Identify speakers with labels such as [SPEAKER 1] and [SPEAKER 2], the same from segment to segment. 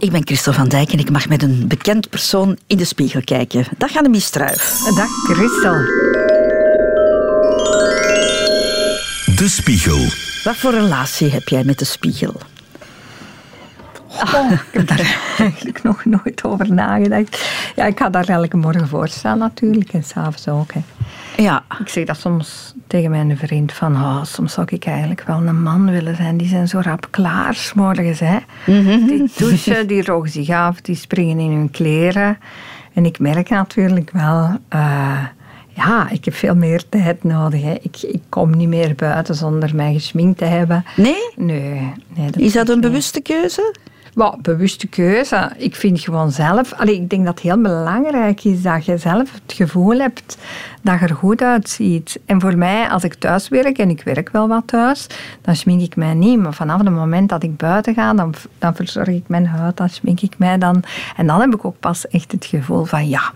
[SPEAKER 1] Ik ben Christel van Dijk en ik mag met een bekend persoon in de spiegel kijken. Dag Annemie Struif.
[SPEAKER 2] Dag Christel.
[SPEAKER 3] De Spiegel.
[SPEAKER 1] Wat voor relatie heb jij met de spiegel?
[SPEAKER 2] Oh, ik heb daar eigenlijk nog nooit over nagedacht. Ja, ik ga daar elke morgen voor staan natuurlijk en s'avonds ook. Hè.
[SPEAKER 1] Ja.
[SPEAKER 2] Ik zeg dat soms tegen mijn vriend van, oh, soms zou ik eigenlijk wel een man willen zijn. Die zijn zo rap klaar, s morgens. Hè. Die douchen, die rogen zich af, die springen in hun kleren. En ik merk natuurlijk wel, eh, ja, ik heb veel meer tijd nodig. Hè. Ik, ik kom niet meer buiten zonder mij gesminkt te hebben.
[SPEAKER 1] Nee?
[SPEAKER 2] Nee. nee
[SPEAKER 1] Is dat een
[SPEAKER 2] niet.
[SPEAKER 1] bewuste keuze?
[SPEAKER 2] Wel, bewuste keuze. Ik vind gewoon zelf... Allee, ik denk dat het heel belangrijk is dat je zelf het gevoel hebt dat je er goed uitziet. En voor mij, als ik thuis werk, en ik werk wel wat thuis, dan schmink ik mij niet. Maar vanaf het moment dat ik buiten ga, dan, dan verzorg ik mijn huid, dan schmink ik mij dan. En dan heb ik ook pas echt het gevoel van, ja,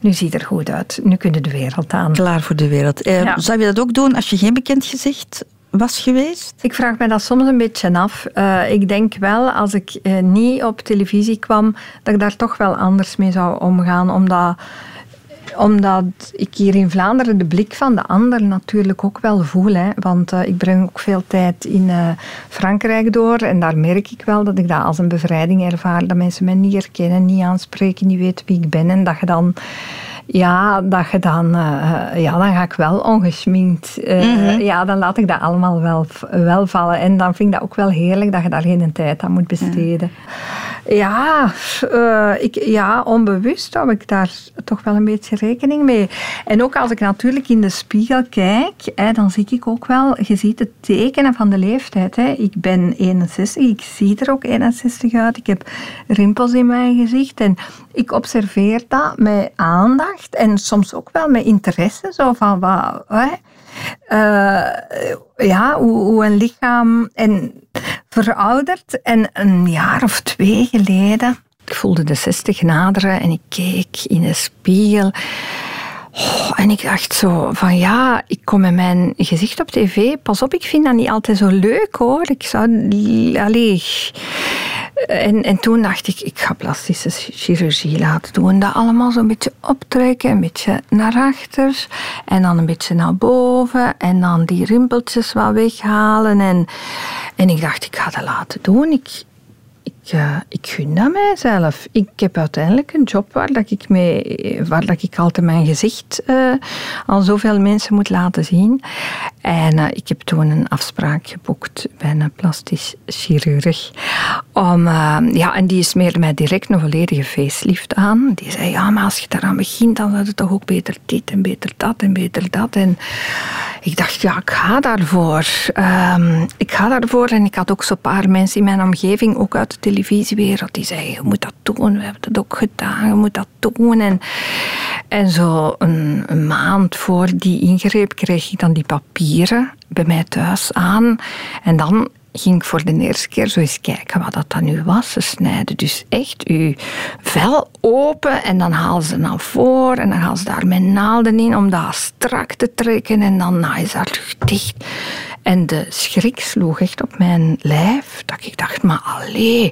[SPEAKER 2] nu ziet er goed uit. Nu kun je de wereld aan.
[SPEAKER 1] Klaar voor de wereld. Eh,
[SPEAKER 2] Ja.
[SPEAKER 1] Zou je dat ook doen als je geen bekend gezicht was geweest?
[SPEAKER 2] Ik vraag me dat soms een beetje af. Eh, ik denk wel, als ik eh, niet op televisie kwam, dat ik daar toch wel anders mee zou omgaan. Omdat, omdat ik hier in Vlaanderen de blik van de ander natuurlijk ook wel voel. Hè. Want eh, ik breng ook veel tijd in Frankrijk door. En daar merk ik wel dat ik dat als een bevrijding ervaar. Dat mensen mij niet herkennen, niet aanspreken, niet weten wie ik ben. En dat je dan... Ja, dat je dan, eh, ja, dan ga ik wel ongeschminkt. eh, Ja, dan laat ik dat allemaal wel, wel vallen. En dan vind ik dat ook wel heerlijk dat je daar geen tijd aan moet besteden. Ja, eh, ik, ja, onbewust hou ik daar toch wel een beetje rekening mee. En ook als ik natuurlijk in de spiegel kijk, hè, dan zie ik ook wel, je ziet het tekenen van de leeftijd. Hè. Ik ben 61, ik zie er ook 61 uit. Ik heb rimpels in mijn gezicht en ik observeer dat met aandacht en soms ook wel met interesse. Zo van, wat, ja, hoe, een lichaam en veroudert. En een jaar of twee geleden, ik voelde de 60 naderen en ik keek in de spiegel. Oh, en ik dacht zo van ja, ik kom met mijn gezicht op tv. Pas op, ik vind dat niet altijd zo leuk hoor. Ik zou... Allee, en, en toen dacht ik, ik ga plastische chirurgie laten doen. Dat allemaal zo'n beetje optrekken, een beetje naar achter. En dan een beetje naar boven. En dan die rimpeltjes wat weghalen. En, en ik dacht, ik ga dat laten doen. Ik, ik, eh, ik gun dat mijzelf. Ik heb uiteindelijk een job waar, dat ik, mee, waar dat ik altijd mijn gezicht eh, aan zoveel mensen moet laten zien. En eh, ik heb toen een afspraak geboekt bij een plastisch chirurg. Om, eh, ja, en die smeerde mij direct een volledige facelift aan. Die zei, ja, maar als je daaraan begint, dan is het toch ook beter dit en beter dat en beter dat. En ik dacht, ja, ik ga daarvoor. Ehm, ik ga daarvoor. En ik had ook zo'n paar mensen in mijn omgeving, ook uit de televisiewereld, die zeiden, je moet dat doen. We hebben dat ook gedaan, je moet dat doen. En, en zo een, een maand voor die ingreep kreeg ik dan die bij mij thuis aan. En dan ging ik voor de eerste keer zo eens kijken wat dat dan nu was. Ze snijden dus echt uw vel open en dan halen ze naar voren en dan gaan ze daar met naalden in om dat strak te trekken en dan nou, is dat lucht dicht. En de schrik sloeg echt op mijn lijf, dat ik dacht, maar allee,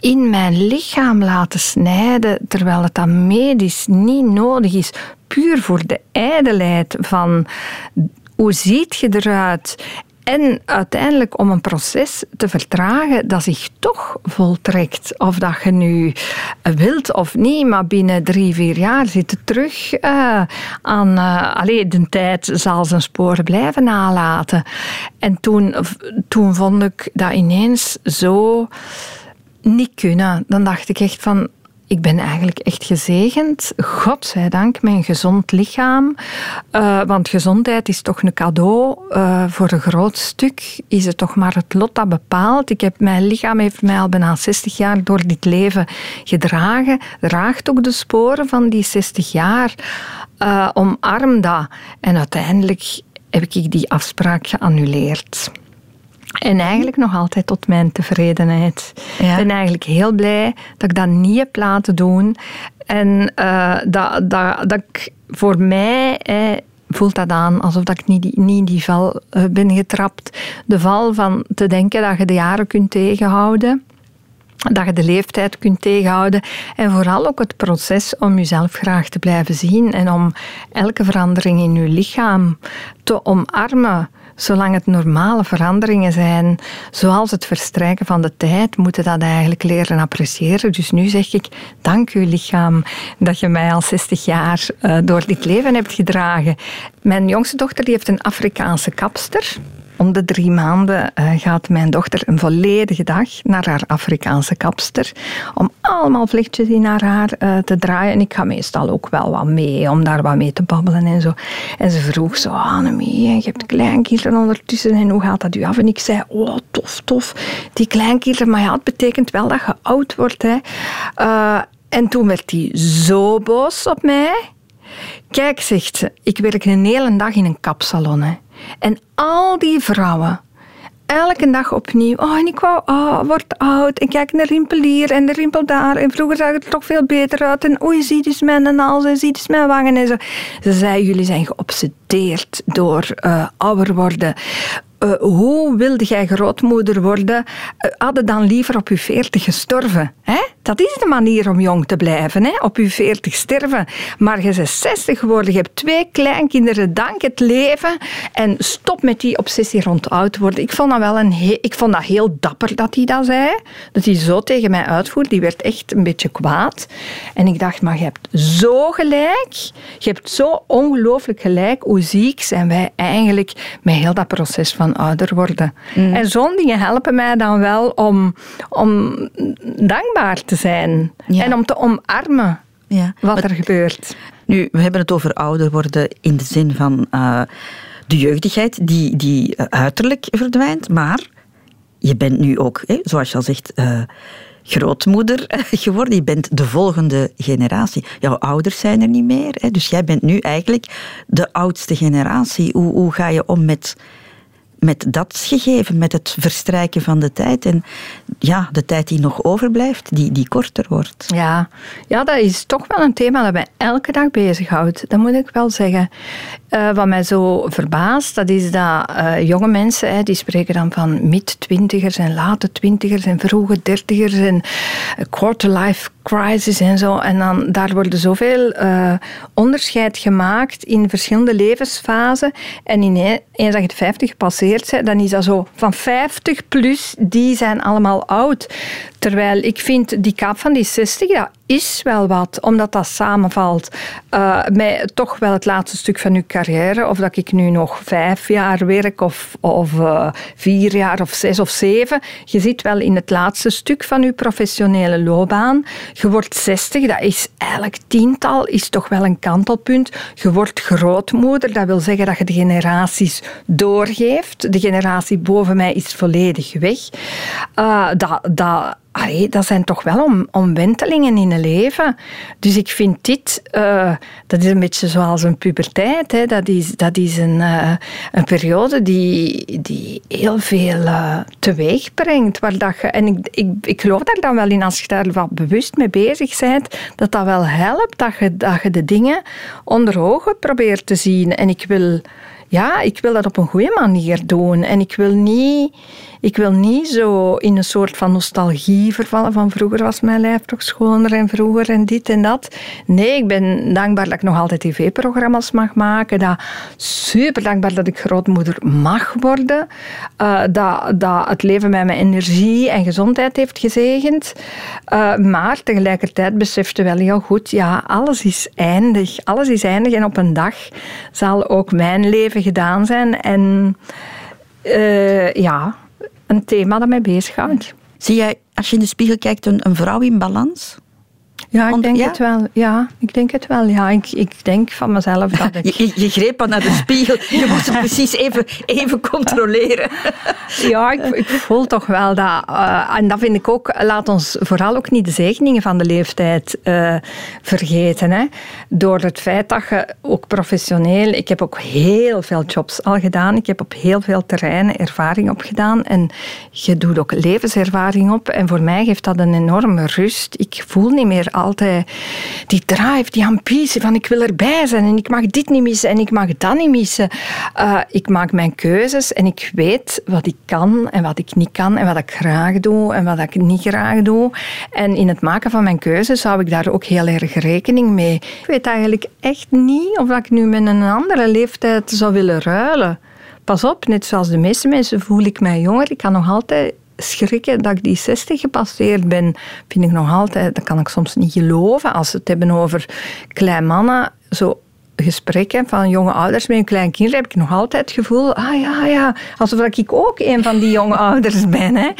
[SPEAKER 2] in mijn lichaam laten snijden, terwijl het dan medisch niet nodig is, puur voor de ijdelheid van hoe ziet je eruit en uiteindelijk om een proces te vertragen dat zich toch voltrekt. Of dat je nu wilt of niet, maar binnen drie, vier jaar zit het terug uh, aan... Uh, de tijd zal zijn sporen blijven nalaten. En toen, toen vond ik dat ineens zo niet kunnen. Dan dacht ik echt van, ik ben eigenlijk echt gezegend, godzijdank, een gezond lichaam. Uh, want gezondheid is toch een cadeau. Uh, voor een groot stuk is het toch maar het lot dat bepaalt. Ik heb, mijn lichaam heeft mij al bijna 60 jaar door dit leven gedragen. Draagt ook de sporen van die 60 jaar. Uh, omarm dat. En uiteindelijk heb ik die afspraak geannuleerd. En eigenlijk nog altijd tot mijn tevredenheid. Ik ben eigenlijk heel blij dat ik dat niet heb laten doen. En uh, dat, dat, dat ik voor mij eh, voelt dat aan alsof dat ik niet, niet in die val uh, ben getrapt. De val van te denken dat je de jaren kunt tegenhouden. dat je de leeftijd kunt tegenhouden. En vooral ook het proces om jezelf graag te blijven zien en om elke verandering in je lichaam te omarmen. Zolang het normale veranderingen zijn, zoals het verstrijken van de tijd, moeten dat eigenlijk leren appreciëren. Dus nu zeg ik, dank u lichaam dat je mij al 60 jaar uh, door dit leven hebt gedragen. Mijn jongste dochter die heeft een Afrikaanse kapster om de drie maanden uh, gaat mijn dochter een volledige dag naar haar Afrikaanse kapster. Om allemaal vlechtjes in haar haar uh, te draaien. En ik ga meestal ook wel wat mee, om daar wat mee te babbelen en zo. En ze vroeg zo, Annemie, je hebt kleinkinderen ondertussen en hoe gaat dat u af? En ik zei, oh, tof, tof. Die kleinkinderen, maar ja, het betekent wel dat je oud wordt. Hè. Uh, en toen werd hij zo boos op mij. Kijk, zegt ze, ik werk een hele dag in een kapsalon. Hè. En al die vrouwen, elke dag opnieuw. Oh, en ik wou, oh, word oud. En kijk naar rimpel hier en de rimpel daar. En vroeger zag het er toch veel beter uit. En oei, zie dus mijn hals en zie dus mijn wangen en zo. Ze zei, jullie zijn geobsedeerd door uh, ouder worden. Uh, hoe wilde jij grootmoeder worden? Uh, hadden dan liever op je veertig gestorven. Hè? Dat is de manier om jong te blijven. Hè? Op je veertig sterven. Maar je bent 60 geworden, je hebt twee kleinkinderen, dank het leven. En stop met die obsessie rond oud worden. Ik vond dat wel een he ik vond dat heel dapper dat hij dat zei. Dat hij zo tegen mij uitvoert. Die werd echt een beetje kwaad. En ik dacht, maar je hebt zo gelijk. Je hebt zo ongelooflijk gelijk. Hoe ziek zijn wij eigenlijk met heel dat proces van ouder worden. Mm. En zo'n dingen helpen mij dan wel om, om dankbaar te zijn en om te omarmen ja. wat er gebeurt.
[SPEAKER 1] Nu, we hebben het over ouder worden in de zin van uh, de jeugdigheid die, die uh, uiterlijk verdwijnt, maar je bent nu ook, hè, zoals je al zegt, uh, grootmoeder geworden. Je bent de volgende generatie. Jouw ouders zijn er niet meer, hè, dus jij bent nu eigenlijk de oudste generatie. Hoe, hoe ga je om met met dat gegeven, met het verstrijken van de tijd. En ja, de tijd die nog overblijft, die, die korter wordt.
[SPEAKER 2] Ja. ja, dat is toch wel een thema dat mij elke dag bezighoudt. Dat moet ik wel zeggen. Uh, wat mij zo verbaast, dat is dat uh, jonge mensen, hè, die spreken dan van mid-twintigers en late twintigers en vroege dertigers en quarter-life crisis en zo. En dan, daar worden zoveel uh, onderscheid gemaakt in verschillende levensfasen. En ineens dat je het 50 gepasseerd dan is dat zo van 50 plus, die zijn allemaal oud. Terwijl ik vind die kap van die 60, dat is wel wat, omdat dat samenvalt uh, met toch wel het laatste stuk van uw carrière. Of dat ik nu nog vijf jaar werk, of, of uh, vier jaar, of zes of zeven. Je zit wel in het laatste stuk van uw professionele loopbaan. Je wordt 60, dat is eigenlijk tiental, is toch wel een kantelpunt. Je wordt grootmoeder, dat wil zeggen dat je de generaties doorgeeft. De generatie boven mij is volledig weg. Uh, dat, dat Allee, dat zijn toch wel om, omwentelingen in het leven. Dus ik vind dit, uh, dat is een beetje zoals een puberteit. Hè. Dat is, dat is een, uh, een periode die, die heel veel uh, teweeg brengt. Waar dat je, en ik, ik, ik geloof daar dan wel in, als je daar wat bewust mee bezig bent, dat dat wel helpt, dat je, dat je de dingen onder ogen probeert te zien. En ik wil ja, ik wil dat op een goede manier doen. En ik wil niet, ik wil niet zo in een soort van nostalgie vervallen van vroeger was mijn lijf toch schoner en vroeger en dit en dat. Nee, ik ben dankbaar dat ik nog altijd tv-programma's mag maken. Dat, super dankbaar dat ik grootmoeder mag worden. Uh, dat, dat het leven mij met energie en gezondheid heeft gezegend. Uh, maar tegelijkertijd besefte wel heel goed, ja, alles is eindig. Alles is eindig en op een dag zal ook mijn leven gedaan zijn. En uh, ja, een thema dat mij bezighoudt.
[SPEAKER 1] Zie jij, als je in de spiegel kijkt, een, een vrouw in balans?
[SPEAKER 2] Ja, ik denk het wel. Ja, ik denk het wel. Ja, ik, ik denk van mezelf dat ik...
[SPEAKER 1] Je, je greep al naar de spiegel. Je moest het precies even, even controleren.
[SPEAKER 2] Ja, ik, ik voel toch wel dat... Uh, en dat vind ik ook... Laat ons vooral ook niet de zegeningen van de leeftijd uh, vergeten. Hè. Door het feit dat je ook professioneel... Ik heb ook heel veel jobs al gedaan. Ik heb op heel veel terreinen ervaring opgedaan. En je doet ook levenservaring op. En voor mij geeft dat een enorme rust. Ik voel niet meer altijd die drive, die ambitie van ik wil erbij zijn en ik mag dit niet missen en ik mag dat niet missen. Uh, ik maak mijn keuzes en ik weet wat ik kan en wat ik niet kan en wat ik graag doe en wat ik niet graag doe. En in het maken van mijn keuzes hou ik daar ook heel erg rekening mee. Ik weet eigenlijk echt niet of ik nu met een andere leeftijd zou willen ruilen. Pas op, net zoals de meeste mensen voel ik mij jonger. Ik kan nog altijd schrikken dat ik die 60 gepasseerd ben. Vind ik nog altijd, dat kan ik soms niet geloven. Als we het hebben over klein mannen, zo gesprekken van jonge ouders met klein kind heb ik nog altijd het gevoel, ah ja, ja, alsof ik ook een van die jonge ouders ben. Hè.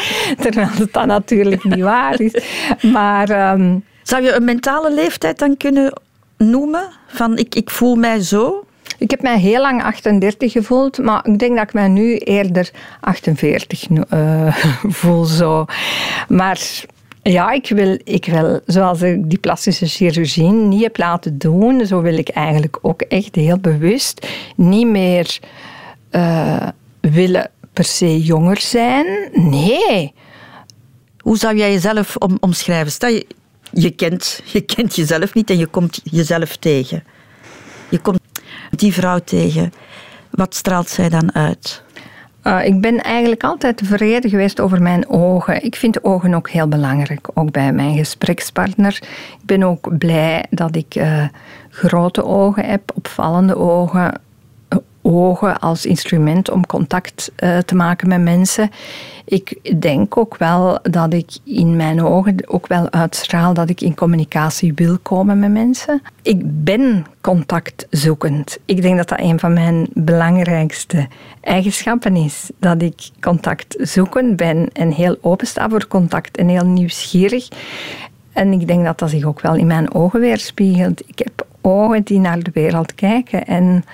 [SPEAKER 2] Terwijl dan natuurlijk niet waar is. Maar... Ehm,
[SPEAKER 1] Zou je een mentale leeftijd dan kunnen noemen? Van ik, ik voel mij zo?
[SPEAKER 2] Ik heb mij heel lang 38 gevoeld, maar ik denk dat ik mij nu eerder 48 uh, eh, voel. Zo. Maar ja, ik wil, ik wil, zoals ik die plastische chirurgie niet heb laten doen, zo wil ik eigenlijk ook echt heel bewust niet meer uh, willen per se jonger zijn. Nee.
[SPEAKER 1] Hoe zou jij jezelf om, omschrijven? Stel je, je, kent, je kent jezelf niet en je komt jezelf tegen. Je komt die vrouw tegen. Wat straalt zij dan uit?
[SPEAKER 2] Uh, ik ben eigenlijk altijd tevreden geweest over mijn ogen. Ik vind ogen ook heel belangrijk, ook bij mijn gesprekspartner. Ik ben ook blij dat ik uh, grote ogen heb, opvallende ogen, ogen als instrument om contact uh, te maken met mensen. Ik denk ook wel dat ik in mijn ogen ook wel uitstraal dat ik in communicatie wil komen met mensen. Ik ben contactzoekend. Ik denk dat dat een van mijn belangrijkste eigenschappen is. Dat ik contactzoekend ben en heel opensta voor contact en heel nieuwsgierig. En ik denk dat dat zich ook wel in mijn ogen weerspiegelt. Ik heb ogen die naar de wereld kijken en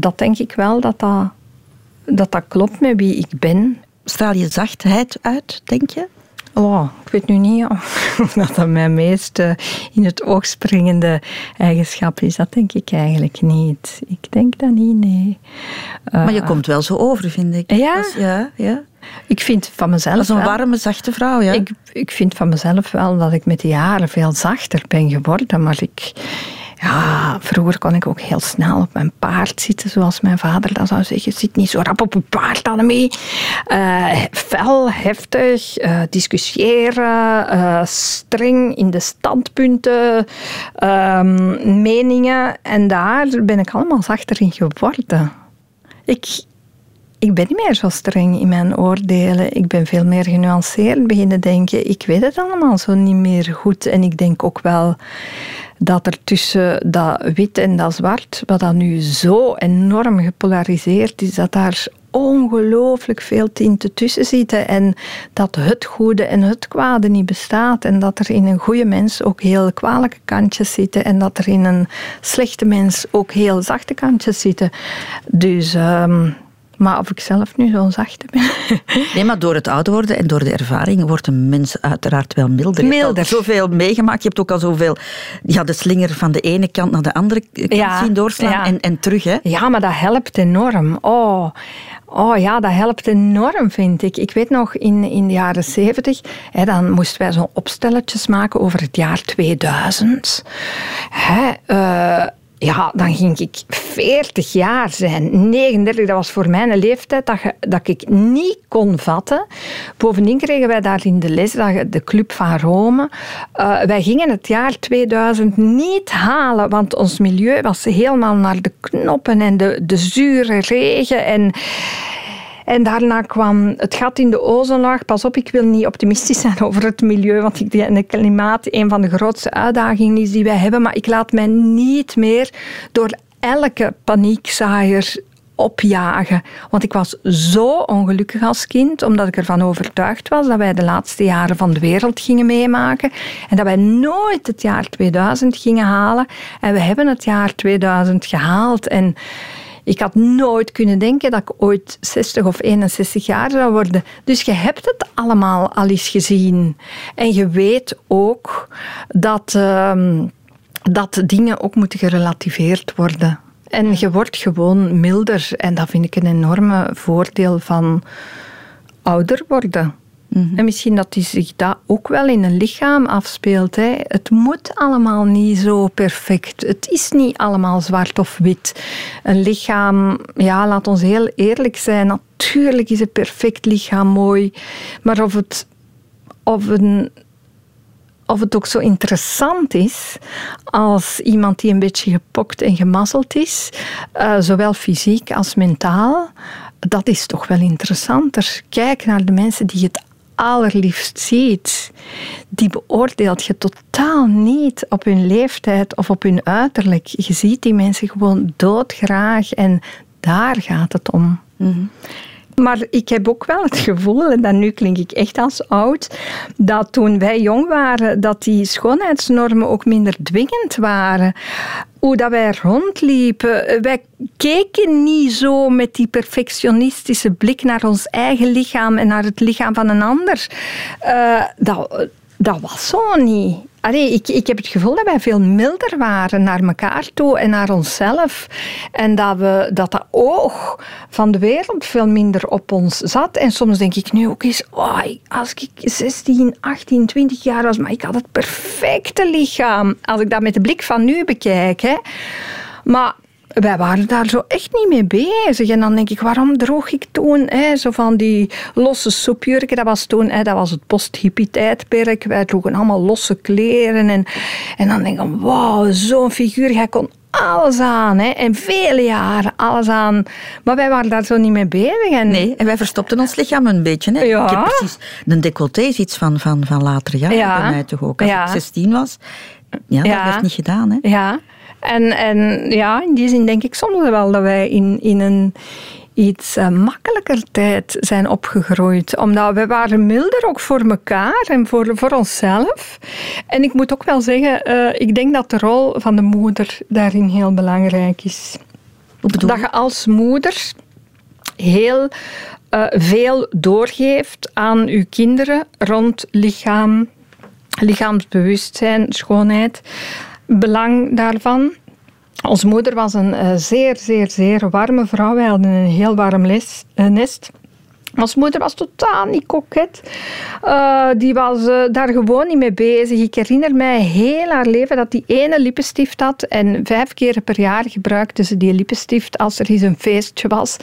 [SPEAKER 2] dat denk ik wel dat dat, dat dat klopt met wie ik ben.
[SPEAKER 1] Straal je zachtheid uit, denk je?
[SPEAKER 2] Oh, ik weet nu niet of dat, dat mijn meest in het oog springende eigenschap is. Dat denk ik eigenlijk niet. Ik denk dat niet, nee.
[SPEAKER 1] maar je komt wel zo over, vind ik.
[SPEAKER 2] Ja?
[SPEAKER 1] ja, ja.
[SPEAKER 2] Ik vind van mezelf.
[SPEAKER 1] Als een warme, zachte vrouw, ja.
[SPEAKER 2] Ik, ik vind van mezelf wel dat ik met de jaren veel zachter ben geworden. Maar ik, ja, vroeger kon ik ook heel snel op mijn paard zitten, zoals mijn vader dat zou zeggen. Zit niet zo rap op je paard, Annemie. Uh, fel, heftig, uh, discussiëren, uh, streng in de standpunten, ehm, meningen. En daar ben ik allemaal zachter in geworden. Ik, ik ben niet meer zo streng in mijn oordelen. Ik ben veel meer genuanceerd beginnen denken. Ik weet het allemaal zo niet meer goed. En ik denk ook wel dat er tussen dat wit en dat zwart, wat dan nu zo enorm gepolariseerd is, dat daar ongelooflijk veel tinten tussen zitten en dat het goede en het kwade niet bestaat en dat er in een goede mens ook heel kwalijke kantjes zitten en dat er in een slechte mens ook heel zachte kantjes zitten. Dus um, maar of ik zelf nu zo'n zachte ben.
[SPEAKER 1] Nee, maar door het ouder worden en door de ervaring wordt een mens uiteraard wel milder.
[SPEAKER 2] Milder. Je
[SPEAKER 1] hebt zoveel meegemaakt. Je hebt ook al zoveel ja, de slinger van de ene kant naar de andere kant zien doorslaan en, en terug. Hè?
[SPEAKER 2] Ja, maar dat helpt enorm. Oh. Oh ja, dat helpt enorm, vind ik. Ik weet nog, in, in de jaren zeventig, dan moesten wij zo'n opstelletjes maken over het jaar 2000. Hè, uh, ja, dan ging ik 40 jaar zijn. 39, dat was voor mijn leeftijd dat, dat ik niet kon vatten. Bovendien kregen wij daar in de les, de Club van Rome. Uh, wij gingen het jaar 2000 niet halen, want ons milieu was helemaal naar de knoppen en de, de zure regen. En en daarna kwam het gat in de ozonlaag. Pas op, ik wil niet optimistisch zijn over het milieu, want ik denk het klimaat een van de grootste uitdagingen is die wij hebben. Maar ik laat mij niet meer door elke paniekzaaier opjagen. Want ik was zo ongelukkig als kind, omdat ik ervan overtuigd was dat wij de laatste jaren van de wereld gingen meemaken en dat wij nooit het jaar 2000 gingen halen. En we hebben het jaar 2000 gehaald. En ik had nooit kunnen denken dat ik ooit 60 of 61 jaar zou worden. Dus je hebt het allemaal al eens gezien. En je weet ook dat, uh, dat dingen ook moeten gerelativeerd worden. En je wordt gewoon milder. En dat vind ik een enorme voordeel van ouder worden. En misschien dat die zich dat ook wel in een lichaam afspeelt. Hè. Het moet allemaal niet zo perfect. Het is niet allemaal zwart of wit. Een lichaam, ja, laat ons heel eerlijk zijn. Natuurlijk is een perfect lichaam mooi. Maar of het, of een, of het ook zo interessant is als iemand die een beetje gepokt en gemazzeld is, uh, zowel fysiek als mentaal, dat is toch wel interessanter. Kijk naar de mensen die het allerliefst ziet, die beoordeelt je totaal niet op hun leeftijd of op hun uiterlijk. Je ziet die mensen gewoon doodgraag en daar gaat het om. Mm maar ik heb ook wel het gevoel, en dan nu klink ik echt als oud, dat toen wij jong waren, dat die schoonheidsnormen ook minder dwingend waren. Hoe wij rondliepen, wij keken niet zo met die perfectionistische blik naar ons eigen lichaam en naar het lichaam van een ander. Uh, dat, dat was zo niet. Allee, ik, ik heb het gevoel dat wij veel milder waren naar elkaar toe en naar onszelf. En dat, we, dat dat oog van de wereld veel minder op ons zat. En soms denk ik nu ook eens, oh, als ik 16, 18, 20 jaar was, maar ik had het perfecte lichaam. Als ik dat met de blik van nu bekijk. Hè. Maar wij waren daar zo echt niet mee bezig. En dan denk ik, waarom droeg ik toen hè, zo van die losse soepjurken? Dat was toen, hè, dat was het post-hippie-tijdperk. Wij droegen allemaal losse kleren. En, en dan denk ik, wauw, zo'n figuur. Hij kon alles aan. Hè, en vele jaren alles aan. Maar wij waren daar zo niet mee bezig. En...
[SPEAKER 1] Nee, en wij verstopten ons lichaam een beetje. Hè. Ja. Ik heb precies... De decolleté is iets van, van, van later jaren ja. bij mij toch ook. Als ja. ik 16 was, ja, dat werd niet gedaan. Hè.
[SPEAKER 2] Ja. En, en ja, in die zin denk ik soms wel dat wij in, in een iets uh, makkelijker tijd zijn opgegroeid. Omdat we waren milder ook voor elkaar en voor, voor onszelf. En ik moet ook wel zeggen, uh, ik denk dat de rol van de moeder daarin heel belangrijk is. Dat je als moeder heel uh, veel doorgeeft aan je kinderen rond lichaam, lichaamsbewustzijn, schoonheid belang daarvan. Onze moeder was een uh, zeer, zeer, zeer warme vrouw. Wij hadden een heel warm uh, nest. Onze moeder was totaal niet koket. Uh, die was daar gewoon niet mee bezig. Ik herinner mij heel haar leven dat die ene lippenstift had. En vijf keer per jaar gebruikte ze die lippenstift als er eens een feestje was.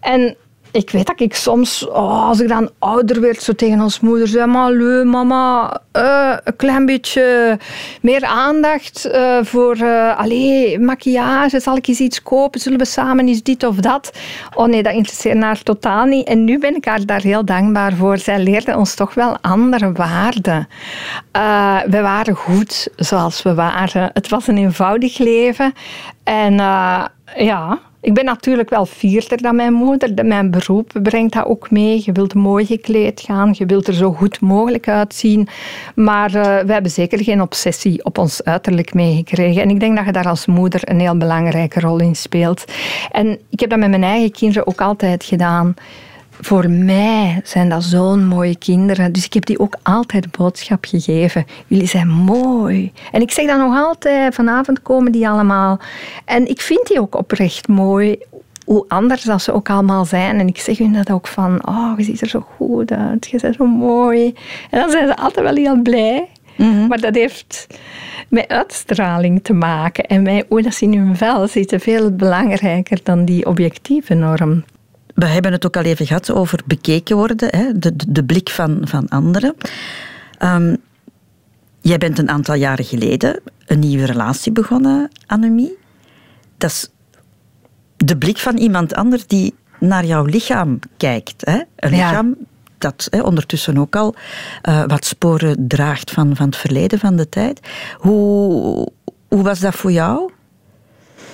[SPEAKER 2] En ik weet dat ik soms, oh, als ik dan ouder werd, zo tegen ons moeder zei: maar leuk, mama, uh, een klein beetje meer aandacht uh, voor uh, allee, maquillage. Zal ik eens iets kopen? Zullen we samen eens dit of dat? Oh nee, dat interesseert haar totaal niet. En nu ben ik haar daar heel dankbaar voor. Zij leerde ons toch wel andere waarden. we waren goed zoals we waren. Het was een eenvoudig leven. En ja ik ben natuurlijk wel vierder dan mijn moeder. Mijn beroep brengt dat ook mee. Je wilt mooi gekleed gaan, je wilt er zo goed mogelijk uitzien. Maar uh, we hebben zeker geen obsessie op ons uiterlijk meegekregen. En ik denk dat je daar als moeder een heel belangrijke rol in speelt. En ik heb dat met mijn eigen kinderen ook altijd gedaan voor mij zijn dat zo'n mooie kinderen. Dus ik heb die ook altijd boodschap gegeven. Jullie zijn mooi. En ik zeg dat nog altijd. Vanavond komen die allemaal. En ik vind die ook oprecht mooi. Hoe anders dat ze ook allemaal zijn. En ik zeg hun dat ook van... Oh, je ziet er zo goed uit. Je bent zo mooi. En dan zijn ze altijd wel heel blij. Mhm. Maar dat heeft met uitstraling te maken. En met hoe dat ze in hun vel zitten. Veel belangrijker dan die objectieve norm
[SPEAKER 1] we hebben het ook al even gehad over bekeken worden, hè, de, de, blik van, van anderen. Um, jij bent een aantal jaren geleden een nieuwe relatie begonnen, Annemie. Dat is de blik van iemand anders die naar jouw lichaam kijkt. Hè? Een lichaam dat hè, ondertussen ook al uh, wat sporen draagt van, van het verleden, van de tijd. Hoe, hoe was dat voor jou?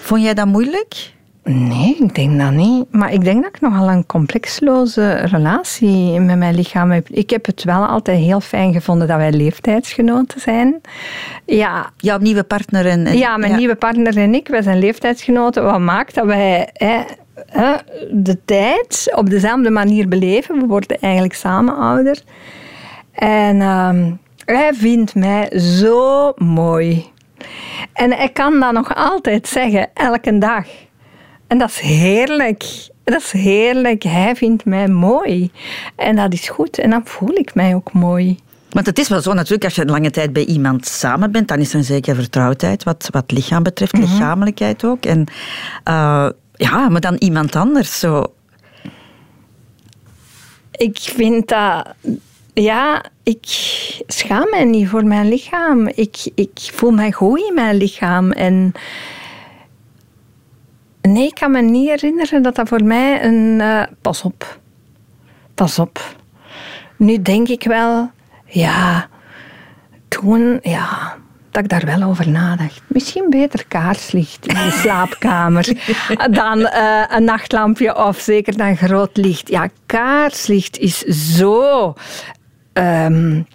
[SPEAKER 1] Vond jij dat moeilijk?
[SPEAKER 2] Nee, ik denk dat niet. Maar ik denk dat ik nogal een complexloze relatie met mijn lichaam heb. Ik heb het wel altijd heel fijn gevonden dat wij leeftijdsgenoten zijn. Ja.
[SPEAKER 1] Jouw nieuwe partner en...
[SPEAKER 2] ja, mijn nieuwe partner en ik, wij zijn leeftijdsgenoten. Wat maakt dat wij hè, de tijd op dezelfde manier beleven. We worden eigenlijk samen ouder. En ehm, hij vindt mij zo mooi. En hij kan dat nog altijd zeggen, elke dag En dat is heerlijk. Dat is heerlijk. Hij vindt mij mooi. En dat is goed. En dan voel ik mij ook mooi.
[SPEAKER 1] Want het is wel zo natuurlijk, als je een lange tijd bij iemand samen bent, dan is er een zekere vertrouwdheid wat, wat lichaam betreft,
[SPEAKER 2] Mhm.
[SPEAKER 1] lichamelijkheid ook. En uh, ja, maar dan iemand anders. Zo.
[SPEAKER 2] Ik vind dat ja, ik schaam mij niet voor mijn lichaam. Ik, ik voel mij goed in mijn lichaam. En nee, ik kan me niet herinneren dat dat voor mij een... Uh, pas op. Pas op. Nu denk ik wel... Ja, toen... Ja, dat ik daar wel over nadacht. Misschien beter kaarslicht in de slaapkamer dan uh, een nachtlampje of zeker dan groot licht. Ja, kaarslicht is zo um,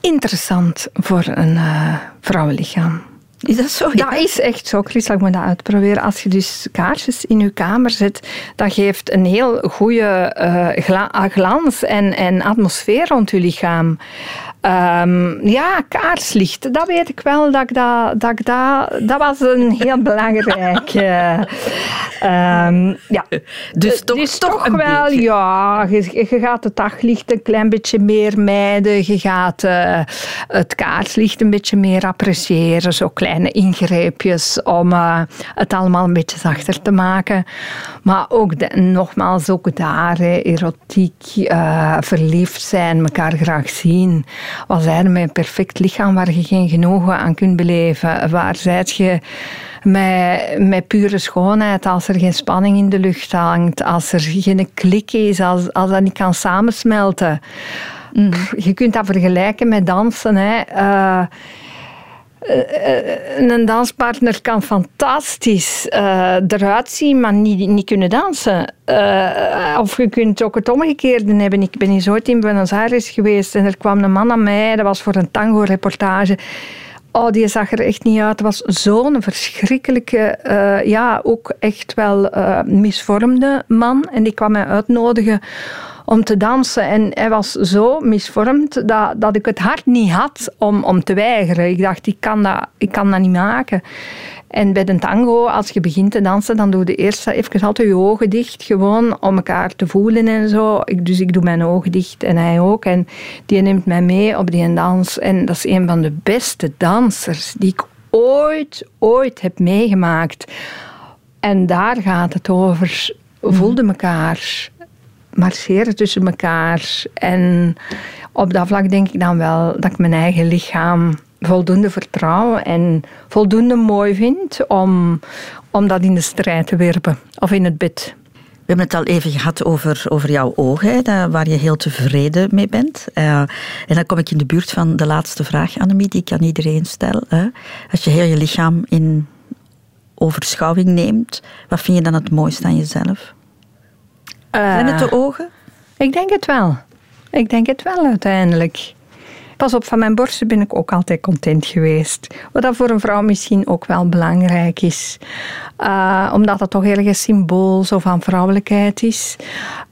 [SPEAKER 2] interessant voor een uh, vrouwenlichaam.
[SPEAKER 1] Is dat zo?
[SPEAKER 2] Ja. Dat is echt zo, Chris. Ik moet dat uitproberen. Als je dus kaarsjes in je kamer zet, dat geeft een heel goede uh, gla glans en, en atmosfeer rond je lichaam. Um, ja, kaarslicht, dat weet ik wel. Dat, ik dat, dat, ik dat, dat was een heel belangrijk. Uh, um, ja.
[SPEAKER 1] Dus toch,
[SPEAKER 2] dus
[SPEAKER 1] toch,
[SPEAKER 2] toch
[SPEAKER 1] een
[SPEAKER 2] wel,
[SPEAKER 1] beetje.
[SPEAKER 2] ja. Je, je, gaat het daglicht een klein beetje meer mijden. Je gaat uh, het kaarslicht een beetje meer appreciëren. Zo kleine ingreepjes om uh, het allemaal een beetje zachter te maken. Maar ook, de, nogmaals, ook daar, hè, erotiek, uh, verliefd zijn, elkaar graag zien. Wat zijn met een perfect lichaam waar je geen genoegen aan kunt beleven? Waar zijt je met, met pure schoonheid als er geen spanning in de lucht hangt? Als er geen klik is, als, als dat niet kan samensmelten? Mm. Je kunt dat vergelijken met dansen. Hè. Uh, een danspartner kan fantastisch uh, eruit zien, maar niet, niet kunnen dansen. Of je kunt ook het omgekeerde hebben. Ik ben eens ooit in Buenos Aires geweest en er kwam een man aan mij, dat was voor een tango-reportage. Oh, die zag er echt niet uit. Het was zo'n verschrikkelijke, ja, ook echt wel misvormde man. En die kwam mij uitnodigen om te dansen. En hij was zo misvormd dat, dat ik het hart niet had om, om te weigeren. Ik dacht, ik kan, dat, ik kan dat niet maken. En bij de tango, als je begint te dansen, dan doe je eerst even altijd je ogen dicht, gewoon om elkaar te voelen en zo. Ik, dus ik doe mijn ogen dicht en hij ook. En die neemt mij mee op die dans. En dat is een van de beste dansers die ik ooit, ooit heb meegemaakt. En daar gaat het over. Voelde elkaar marcheren tussen elkaar. En op dat vlak denk ik dan wel dat ik mijn eigen lichaam voldoende vertrouw en voldoende mooi vind om, om dat in de strijd te werpen of in het bed.
[SPEAKER 1] We hebben het al even gehad over, over jouw ogen, waar je heel tevreden mee bent. Uh, en dan kom ik in de buurt van de laatste vraag, Annemie, die ik aan iedereen stel. Hè. Als je heel je lichaam in overschouwing neemt, wat vind je dan het mooiste aan jezelf? Uh, Zijn het de ogen?
[SPEAKER 2] Ik denk het wel. Ik denk het wel uiteindelijk. Pas op, van mijn borsten ben ik ook altijd content geweest. Wat dat voor een vrouw misschien ook wel belangrijk is. Uh, omdat dat toch ergens symbool zo van vrouwelijkheid is.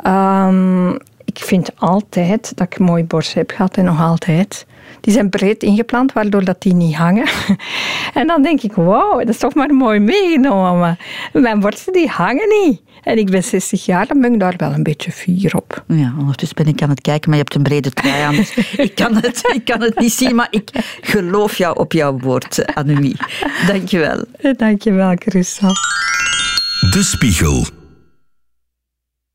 [SPEAKER 2] Um, ik vind altijd dat ik een mooie borst heb gehad en nog altijd. Die zijn breed ingeplant, waardoor dat die niet hangen. En dan denk ik, wauw, dat is toch maar mooi meegenomen. Mijn borsten die hangen niet. En ik ben 60 jaar, dan ben ik daar wel een beetje fier op.
[SPEAKER 1] Ja, ondertussen ben ik aan het kijken, maar je hebt een brede trui aan. Dus ik, kan het, ik kan het niet zien, maar ik geloof jou op jouw woord, Annemie. Dank je wel.
[SPEAKER 2] Dank je wel, Christa.
[SPEAKER 3] De Spiegel.